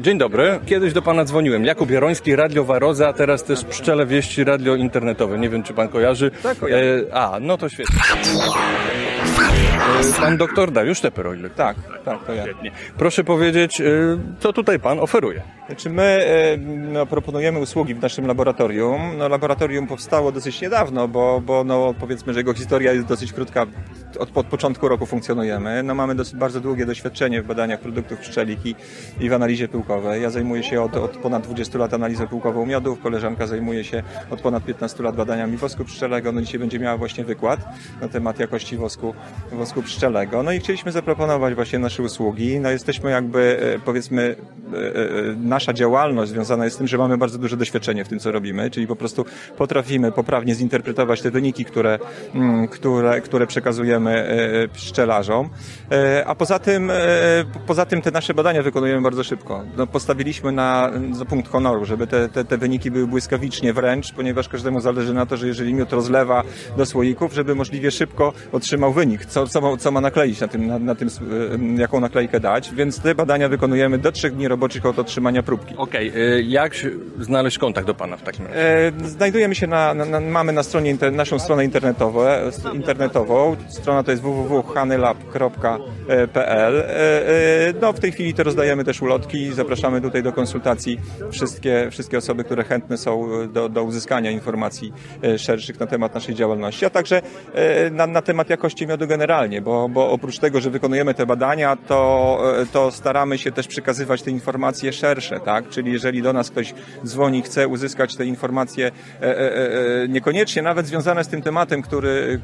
Dzień dobry. Kiedyś do pana dzwoniłem. Jakub Jaroński, Radio Waroza, a teraz też Pszczele Wieści Radio Internetowe. Nie wiem, czy pan kojarzy. Tak, kojarzę. E, a, no to świetnie. E, pan doktor Dariusz Teper, o ile Tak, tak, to ja. Świetnie. Proszę powiedzieć, e, co tutaj pan oferuje? Znaczy my e, no, proponujemy usługi w naszym laboratorium. No, laboratorium powstało dosyć niedawno, bo, bo no, powiedzmy, że jego historia jest dosyć krótka. Od, od początku roku funkcjonujemy. No, mamy dosyć bardzo długie doświadczenie w badaniach produktów pszczelik i, i w analizie pyłkowej. Ja zajmuję się od, od ponad 20 lat analizą pyłkową miodów. Koleżanka zajmuje się od ponad 15 lat badaniami wosku pszczelego. No, dzisiaj będzie miała właśnie wykład na temat jakości wosku, wosku pszczelego. No i chcieliśmy zaproponować właśnie nasze usługi. No, jesteśmy jakby, e, powiedzmy, e, e, nasza działalność związana jest z tym, że mamy bardzo duże doświadczenie w tym, co robimy, czyli po prostu potrafimy poprawnie zinterpretować te wyniki, które, mm, które, które przekazujemy e, pszczelarzom. E, A poza tym, e, poza tym te nasze badania wykonujemy bardzo szybko. No, postawiliśmy na, za punkt honoru, żeby te, te, te wyniki były błyskawicznie wręcz, ponieważ każdemu zależy na to, że jeżeli miód rozlewa do słoików, żeby możliwie szybko otrzymał wynik, co, co, ma, co ma nakleić na tym, na, na tym, jaką naklejkę dać, więc te badania wykonujemy do trzech dni roboczych od otrzymania próbki. Okej, e, jak znaleźć kontakt do pana w takim razie? Znajdujemy się na, na, na mamy na stronie naszą stronę internetową, internetową. Strona to jest www.hanylab.pl. E, e, No, w tej chwili to rozdajemy też ulotki zapraszamy tutaj do konsultacji wszystkie, wszystkie osoby, które chętne są do, do uzyskania informacji e, szerszych na temat naszej działalności, a także na, na temat jakości miodu generalnie, bo, bo oprócz tego, że wykonujemy te badania, to, to staramy się też przekazywać te informacje szersze, tak? Czyli jeżeli do nas ktoś dzwoni, chce uzyskać te informacje niekoniecznie nawet związane z tym tematem, który,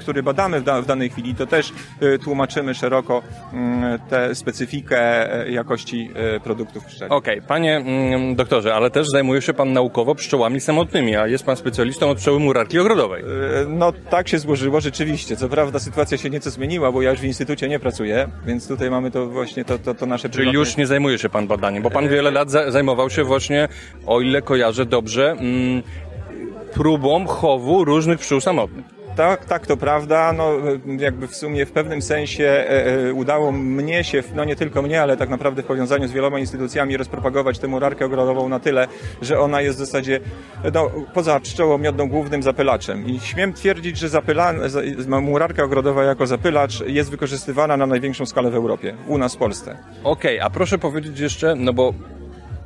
który badamy w, da, w danej chwili, to też e, tłumaczymy szeroko mm, tę specyfikę e, jakości e, produktów pszczelich. Okej, panie mm, doktorze, ale też zajmuje się pan naukowo pszczołami samotnymi, a jest pan specjalistą od pszczoły murarki ogrodowej. No tak się złożyło rzeczywiście. Co prawda sytuacja się nieco zmieniła, bo ja już w instytucie nie pracuję, więc tutaj mamy to właśnie to, to, to nasze Czyli prywatne- już nie zajmuje się pan badaniem, bo pan wiele lat za- zajmował się właśnie, o ile kojarzę dobrze, mm, próbą chowu różnych pszczół samotnych. Tak, tak, to prawda. No, jakby w sumie w pewnym sensie e, e, udało mnie się, no nie tylko mnie, ale tak naprawdę w powiązaniu z wieloma instytucjami rozpropagować tę murarkę ogrodową na tyle, że ona jest w zasadzie no, poza pszczołą miodną głównym zapylaczem. I śmiem twierdzić, że zapyla, za- murarka ogrodowa jako zapylacz jest wykorzystywana na największą skalę w Europie, u nas w Polsce. Okej, a proszę powiedzieć jeszcze, no bo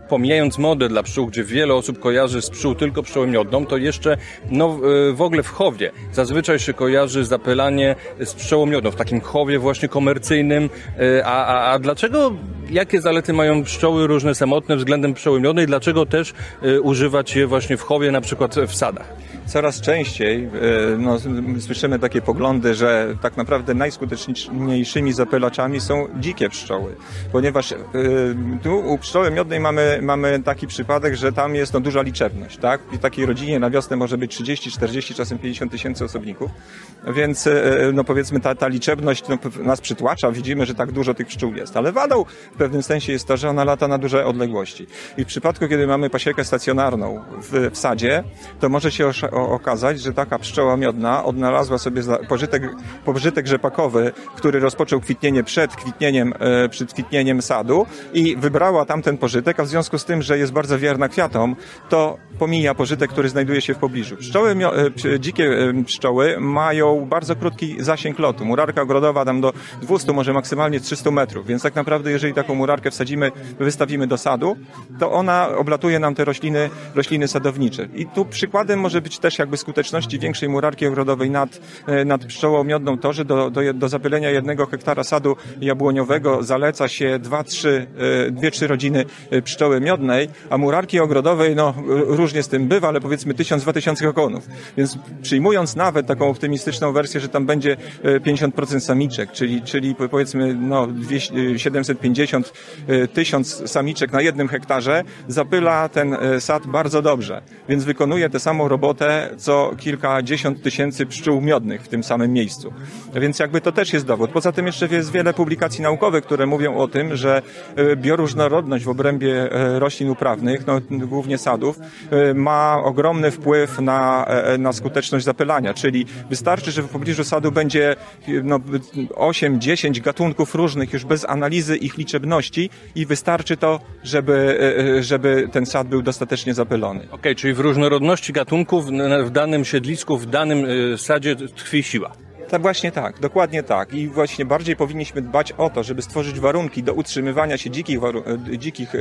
pomijając modę dla pszczół, gdzie wiele osób kojarzy z pszczół tylko pszczołę miodną, to jeszcze no, y, w ogóle w chowie zazwyczaj się kojarzy zapylanie z pszczołą miodną, w takim chowie właśnie komercyjnym. Y, A, a, a dlaczego, jakie zalety mają pszczoły różne samotne względem pszczoły miodnej? Dlaczego też y, używać je właśnie w chowie, na przykład w sadach? Coraz częściej e, no, słyszymy takie poglądy, że tak naprawdę najskuteczniejszymi zapylaczami są dzikie pszczoły, ponieważ e, tu u pszczoły miodnej mamy, mamy taki przypadek, że tam jest no, duża liczebność. Tak? W takiej rodzinie na wiosnę może być 30, 40, czasem 50 tysięcy osobników, więc e, no, powiedzmy ta, ta liczebność no, nas przytłacza, widzimy, że tak dużo tych pszczół jest, ale wadą w pewnym sensie jest to, że ona lata na duże odległości. I w przypadku, kiedy mamy pasiekę stacjonarną w, w sadzie, to może się okazać, że taka pszczoła miodna odnalazła sobie pożytek, pożytek rzepakowy, który rozpoczął kwitnienie przed kwitnieniem, e, przed kwitnieniem sadu i wybrała tamten pożytek, a w związku z tym, że jest bardzo wierna kwiatom, to pomija pożytek, który znajduje się w pobliżu. Pszczoły, e, dzikie e, pszczoły mają bardzo krótki zasięg lotu. Murarka ogrodowa tam do 200, może maksymalnie 300 metrów, więc tak naprawdę jeżeli taką murarkę wsadzimy, wystawimy do sadu, to ona oblatuje nam te rośliny, rośliny sadownicze. I tu przykładem może być też jakby skuteczności większej murarki ogrodowej nad, e, nad pszczołą miodną to, że do, do, do zapylenia jednego hektara sadu jabłoniowego zaleca się 2-3 rodziny e, pszczoły miodnej, a murarki ogrodowej, no różnie z tym bywa, ale powiedzmy 1000-2000 kokonów. Więc przyjmując nawet taką optymistyczną wersję, że tam będzie e, 50% samiczek, czyli, czyli po- powiedzmy no 200, e, 750 e, tysiąc samiczek na jednym hektarze, zapyla ten e, sad bardzo dobrze. Więc wykonuje tę samą robotę, co kilkadziesiąt tysięcy pszczół miodnych w tym samym miejscu. Więc jakby to też jest dowód. Poza tym jeszcze jest wiele publikacji naukowych, które mówią o tym, że e, bioróżnorodność w obrębie e, roślin uprawnych, no, głównie sadów, e, ma ogromny wpływ na, na skuteczność zapylania. Czyli wystarczy, że w pobliżu sadu będzie no, 8-10 gatunków różnych już bez analizy ich liczebności i wystarczy to, żeby, żeby ten sad był dostatecznie zapylony. Okej, czyli w różnorodności gatunków w danym siedlisku, w danym y, sadzie tkwi siła. Tak, właśnie tak, dokładnie tak. I właśnie bardziej powinniśmy dbać o to, żeby stworzyć warunki do utrzymywania się dzikich, e, dzikich e,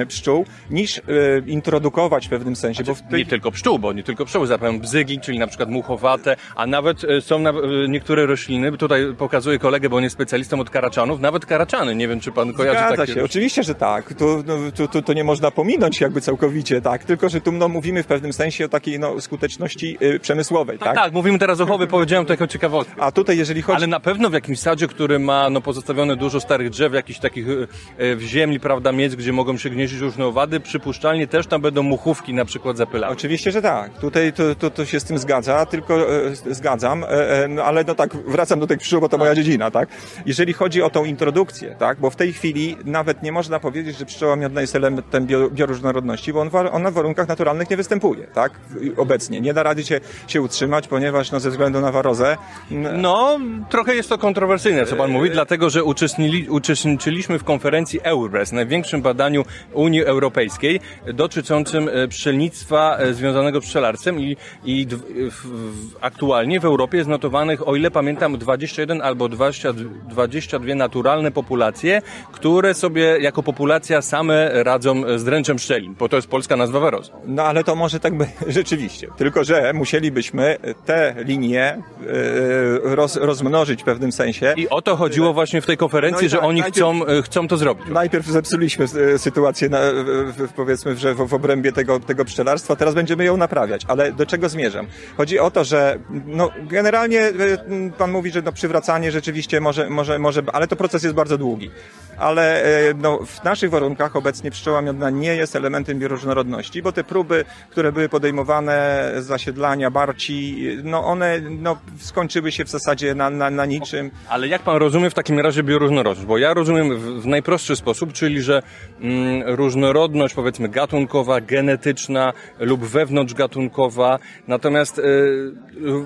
e, pszczół, niż introdukować w pewnym sensie. Bo w tej... Nie tylko pszczół, bo nie tylko pszczoły, zapewne bzygi, czyli na przykład muchowate, a nawet są na, niektóre rośliny, tutaj pokazuję kolegę, bo on jest specjalistą od karaczanów, nawet karaczany, nie wiem czy pan kojarzy Zgadza takie się, oczywiście, że tak. Tu, no, tu, tu, tu nie można pominąć jakby całkowicie, tak. Tylko, że tu no, mówimy w pewnym sensie o takiej no, skuteczności y, przemysłowej, tak? Tak, tak, mówimy teraz o chowie, powiedziałem to jako ciekawostkę. A tutaj, jeżeli chodzi... Ale na pewno w jakimś sadzie, który ma no, pozostawione dużo starych drzew, jakichś takich e, e, w ziemi, prawda, miejsc, gdzie mogą się gnieździć różne owady, przypuszczalnie też tam będą muchówki na przykład zapylały. Oczywiście, że tak. Tutaj to, to, to się z tym zgadza, tylko e, zgadzam, e, e, no, ale no tak, wracam do tych pszczół, bo to moja dziedzina, tak? Jeżeli chodzi o tą introdukcję, tak? Bo w tej chwili nawet nie można powiedzieć, że pszczoła miodna jest elementem bio, bioróżnorodności, bo on, ona w warunkach naturalnych nie występuje, tak? Obecnie. Nie da rady się, się utrzymać, ponieważ no, ze względu na warozę No, trochę jest to kontrowersyjne, co pan mówi, dlatego że uczestniczyliśmy w konferencji EURES, największym badaniu Unii Europejskiej dotyczącym e, pszczelnictwa e, związanego z pszczelarstwem i, i w, w, aktualnie w Europie jest notowanych, o ile pamiętam, 21 albo 20, 22 naturalne populacje, które sobie jako populacja same radzą z dręczem pszczeli, bo to jest polska nazwa warozy. No ale to może tak by rzeczywiście. Tylko, że musielibyśmy te linie e, roz, rozmnożyć w pewnym sensie. I o to chodziło właśnie w tej konferencji, No i że tak, oni najpierw- chcą, e, chcą to zrobić. Najpierw zepsuliśmy e, sytuację, na, powiedzmy, że w, w obrębie tego, tego pszczelarstwa, teraz będziemy ją naprawiać. Ale do czego zmierzam? Chodzi o to, że no, generalnie e, pan mówi, że no, przywracanie rzeczywiście może, może, może, ale to proces jest bardzo długi. Ale e, no, w naszych warunkach obecnie pszczoła miodna nie jest elementem bioróżnorodności, bo te próby, które były podejmowane z zasiedlania, barci, no one no, skończyły się w zasadzie na, na, na niczym. Ale jak pan rozumie w takim razie bioróżnorodność? Bo ja rozumiem w, w najprostszy sposób, czyli że mm, różnorodność powiedzmy gatunkowa, genetyczna lub wewnątrzgatunkowa. Natomiast e,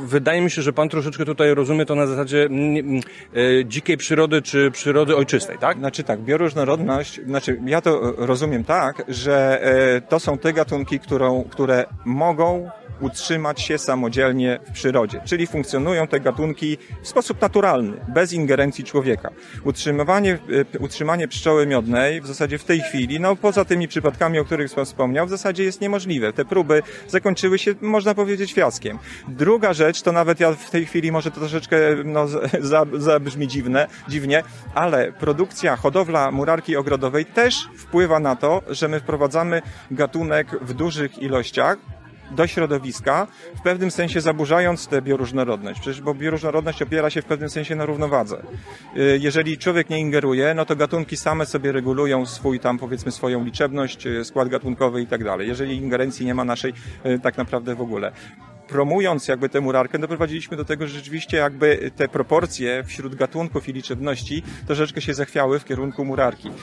wydaje mi się, że pan troszeczkę tutaj rozumie to na zasadzie mm, e, dzikiej przyrody czy przyrody ojczystej, tak? Znaczy tak, bioróżnorodność, znaczy ja to e, rozumiem tak, że e, to są te gatunki, którą, które mogą utrzymać się samodzielnie w przyrodzie, czyli funkcjonują te gatunki w sposób naturalny, bez ingerencji człowieka. Utrzymywanie, e, utrzymanie pszczoły miodnej w zasadzie w tej chwili, no poza tymi przypadkami, o których pan wspomniał, w zasadzie jest niemożliwe. Te próby zakończyły się, można powiedzieć, fiaskiem. Druga rzecz, to nawet ja w tej chwili może to troszeczkę no, za- zabrzmi dziwne, dziwnie, ale produkcja, hodowla murarki ogrodowej też wpływa na to, że my wprowadzamy gatunek w dużych ilościach, do środowiska, w pewnym sensie zaburzając tę bioróżnorodność. Przecież, bo bioróżnorodność opiera się w pewnym sensie na równowadze. Y, Jeżeli człowiek nie ingeruje, no to gatunki same sobie regulują swój tam, powiedzmy, swoją liczebność, y, skład gatunkowy i tak dalej. Jeżeli ingerencji nie ma naszej y, tak naprawdę w ogóle promując jakby tę murarkę, doprowadziliśmy do tego, że rzeczywiście jakby te proporcje wśród gatunków i liczebności troszeczkę się zachwiały w kierunku murarki. E,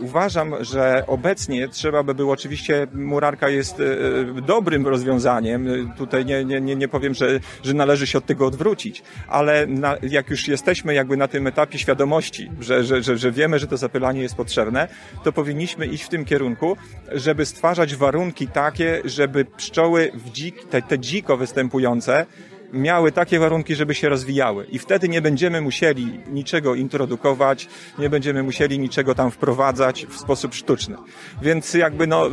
Uważam, że obecnie trzeba by było, oczywiście murarka jest e, dobrym rozwiązaniem, E, tutaj nie, nie, nie powiem, że, że należy się od tego odwrócić, ale na, jak już jesteśmy jakby na tym etapie świadomości, że, że, że, że wiemy, że to zapylanie jest potrzebne, to powinniśmy iść w tym kierunku, żeby stwarzać warunki takie, żeby pszczoły w dzik, te, te dziko występujące miały takie warunki, żeby się rozwijały. I wtedy nie będziemy musieli niczego introdukować, nie będziemy musieli niczego tam wprowadzać w sposób sztuczny. Więc jakby no,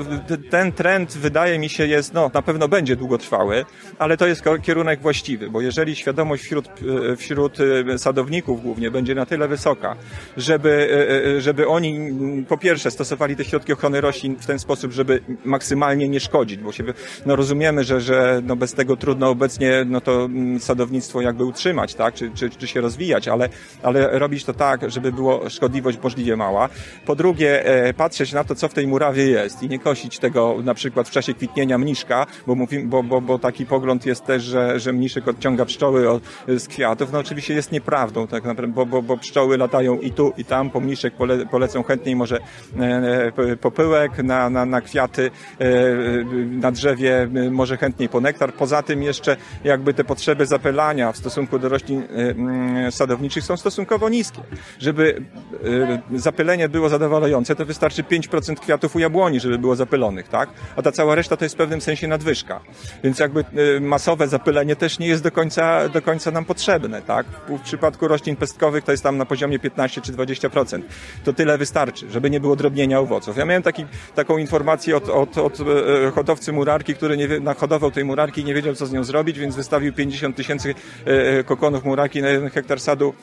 ten trend wydaje mi się jest, no na pewno będzie długotrwały, ale to jest kierunek właściwy, bo jeżeli świadomość wśród, e, wśród e, sadowników głównie będzie na tyle wysoka, żeby, e, żeby oni po pierwsze stosowali te środki ochrony roślin w ten sposób, żeby maksymalnie nie szkodzić, bo się, no rozumiemy, że, że no bez tego trudno obecnie no to mm, sadownictwo jakby utrzymać, tak, czy, czy, czy się rozwijać, ale, ale robić to tak, żeby było szkodliwość możliwie mała. Po drugie, e, patrzeć na to, co w tej murawie jest i nie kosić tego na przykład w czasie kwitnienia mniszka, bo, mówimy, bo, bo, bo taki pogląd jest też, że, że mniszek odciąga pszczoły od, z kwiatów. No oczywiście jest nieprawdą, tak naprawdę, bo, bo, bo pszczoły latają i tu, i tam, po mniszek pole, polecą chętniej może e, e, popyłek na, na, na kwiaty, e, na drzewie e, może chętniej po nektar. Poza tym jeszcze jakby te potrzeby zapylania w stosunku do roślin sadowniczych są stosunkowo niskie. Żeby zapylenie było zadowalające, to wystarczy 5% kwiatów u jabłoni, żeby było zapylonych, tak? A ta cała reszta to jest w pewnym sensie nadwyżka. Więc jakby masowe zapylenie też nie jest do końca, do końca nam potrzebne, tak? W przypadku roślin pestkowych to jest tam na poziomie 15 czy 20%. To tyle wystarczy, żeby nie było drobnienia owoców. Ja miałem taki, taką informację od, od, od hodowcy murarki, który nie, nahodował tej murarki i nie wiedział, co z nią zrobić, więc wystawił 50 tysięcy e, e, kokonów murarki na jeden hektar sadu,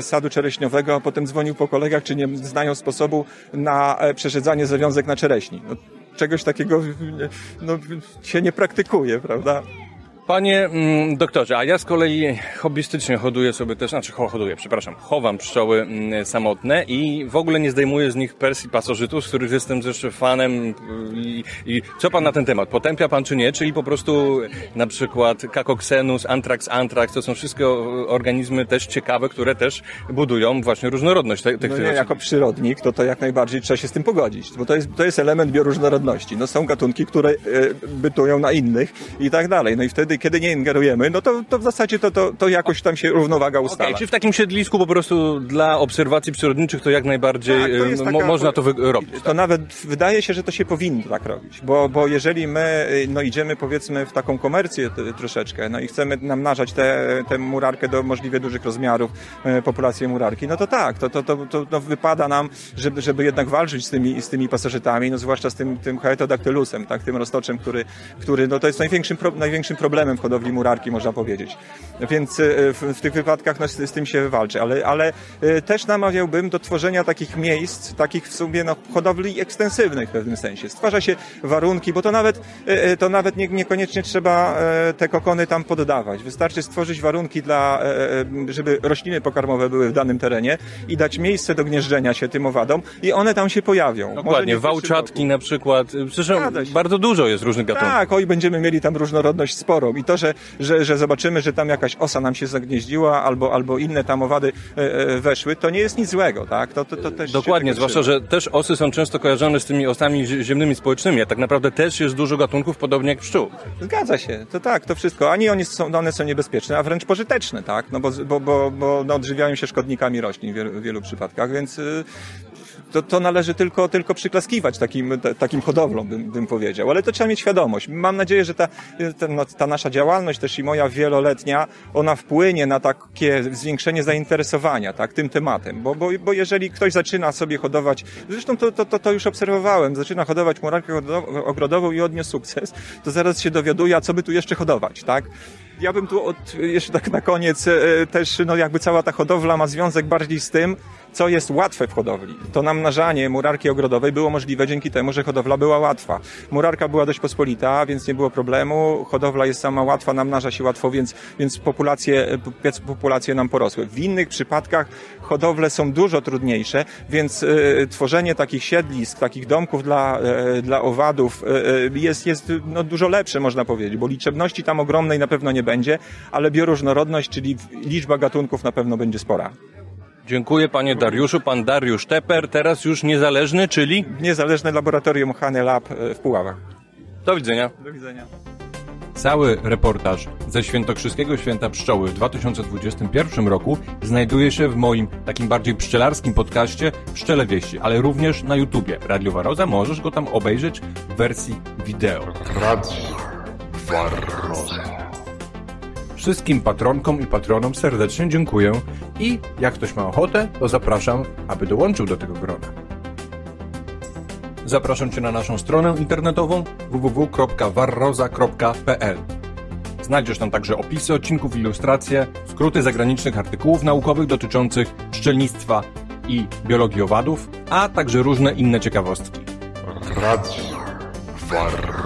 sadu czereśniowego, a potem dzwonił po kolegach, czy nie znają sposobu na przerzedzanie zawiązek na czereśni. No, czegoś takiego no, się nie praktykuje, prawda? Panie mm, doktorze, a ja z kolei hobbystycznie hoduję sobie też, znaczy hoduję, przepraszam, chowam pszczoły mm, samotne i w ogóle nie zdejmuję z nich persji pasożytów, z których jestem zresztą fanem i, i co pan na ten temat? Potępia pan czy nie? Czyli po prostu na przykład Cacoxenus, Anthrax anthrax, to są wszystkie organizmy też ciekawe, które też budują właśnie różnorodność tych no nie, jako przyrodnik, to to jak najbardziej trzeba się z tym pogodzić, bo to jest, to jest element bioróżnorodności. No są gatunki, które e, bytują na innych i tak dalej. No i wtedy kiedy nie ingerujemy, no to, to w zasadzie to, to, to jakoś tam się równowaga ustala. Okay, czy w takim siedlisku po prostu dla obserwacji przyrodniczych to jak najbardziej tak, to taka, można to robić? To tak? nawet wydaje się, że to się powinno tak robić, bo, bo jeżeli my y, no, idziemy powiedzmy w taką komercję troszeczkę, no i chcemy namnażać tę murarkę do możliwie dużych rozmiarów, y, populację murarki, no to tak, to, to, to, to, to wypada nam, żeby, żeby jednak walczyć z tymi, z tymi pasożytami, no zwłaszcza z tym, tym haetodactylusem, tak, tym roztoczem, który, który no to jest największym, największym problemem w hodowli murarki, można powiedzieć. Więc e, w, w tych wypadkach no, z, z, tym się walczy, ale, ale e, też namawiałbym do tworzenia takich miejsc, takich w sumie no, hodowli ekstensywnych w pewnym sensie. Stwarza się warunki, bo to nawet, e, to nawet nie, niekoniecznie trzeba te kokony tam poddawać. Wystarczy stworzyć warunki dla, żeby rośliny pokarmowe były w danym terenie i dać miejsce do gnieżdżenia się tym owadom i one tam się pojawią. Dokładnie, wałczatki na przykład. Zresztą bardzo dużo jest różnych gatunków. Tak, oj, będziemy mieli tam różnorodność sporą i to, że, że, że zobaczymy, że tam jakaś osa nam się zagnieździła albo, albo inne tam owady e, e, weszły, to nie jest nic złego, tak? To, to, to też Dokładnie, zwłaszcza, że też osy są często kojarzone z tymi osami ziemnymi społecznymi, a tak naprawdę też jest dużo gatunków, podobnie jak pszczół. Zgadza się, to tak, to wszystko. Ani one są, one są niebezpieczne, a wręcz pożyteczne, tak? No bo, bo, bo, bo no, odżywiają się szkodnikami roślin w wielu, w wielu przypadkach, więc y, to, to należy tylko, tylko przyklaskiwać takim, takim hodowlom, bym, bym powiedział. Ale to trzeba mieć świadomość. Mam nadzieję, że ta, ta, no, ta nasza działalność też i moja wieloletnia, ona wpłynie na takie zwiększenie zainteresowania tak, tym tematem. Bo, bo, bo jeżeli ktoś zaczyna sobie hodować, zresztą to, to, to, to już obserwowałem, zaczyna hodować murarkę ogrodową i odniósł sukces, to zaraz się dowiaduje, a co by tu jeszcze hodować, tak? Ja bym tu od, jeszcze tak na koniec e, też, no jakby cała ta hodowla ma związek bardziej z tym, co jest łatwe w hodowli. To namnażanie murarki ogrodowej było możliwe dzięki temu, że hodowla była łatwa. Murarka była dość pospolita, więc nie było problemu. Hodowla jest sama łatwa, namnaża się łatwo, więc, więc populacje, populacje nam porosły. W innych przypadkach hodowle są dużo trudniejsze, więc y, tworzenie takich siedlisk, takich domków dla, y, dla owadów y, jest, jest no, dużo lepsze, można powiedzieć, bo liczebności tam ogromnej na pewno nie będzie, ale bioróżnorodność, czyli liczba gatunków na pewno będzie spora. Dziękuję panie Dariuszu. Pan Dariusz Teper, teraz już niezależny, czyli? Niezależne laboratorium Hane Lab e, w Puławach. Do widzenia. Do widzenia. Cały reportaż ze Świętokrzyskiego Święta Pszczoły w 2021 roku znajduje się w moim takim bardziej pszczelarskim podcaście Pszczele Wieści, ale również na YouTubie. Radio Waroza możesz go tam obejrzeć w wersji wideo. Radio Waroza. Wszystkim patronkom i patronom serdecznie dziękuję i jak ktoś ma ochotę, to zapraszam, aby dołączył do tego grona. Zapraszam Cię na naszą stronę internetową www.warroza.pl Znajdziesz tam także opisy odcinków, ilustracje, skróty zagranicznych artykułów naukowych dotyczących pszczelnictwa i biologii owadów, a także różne inne ciekawostki. Radio Warroza.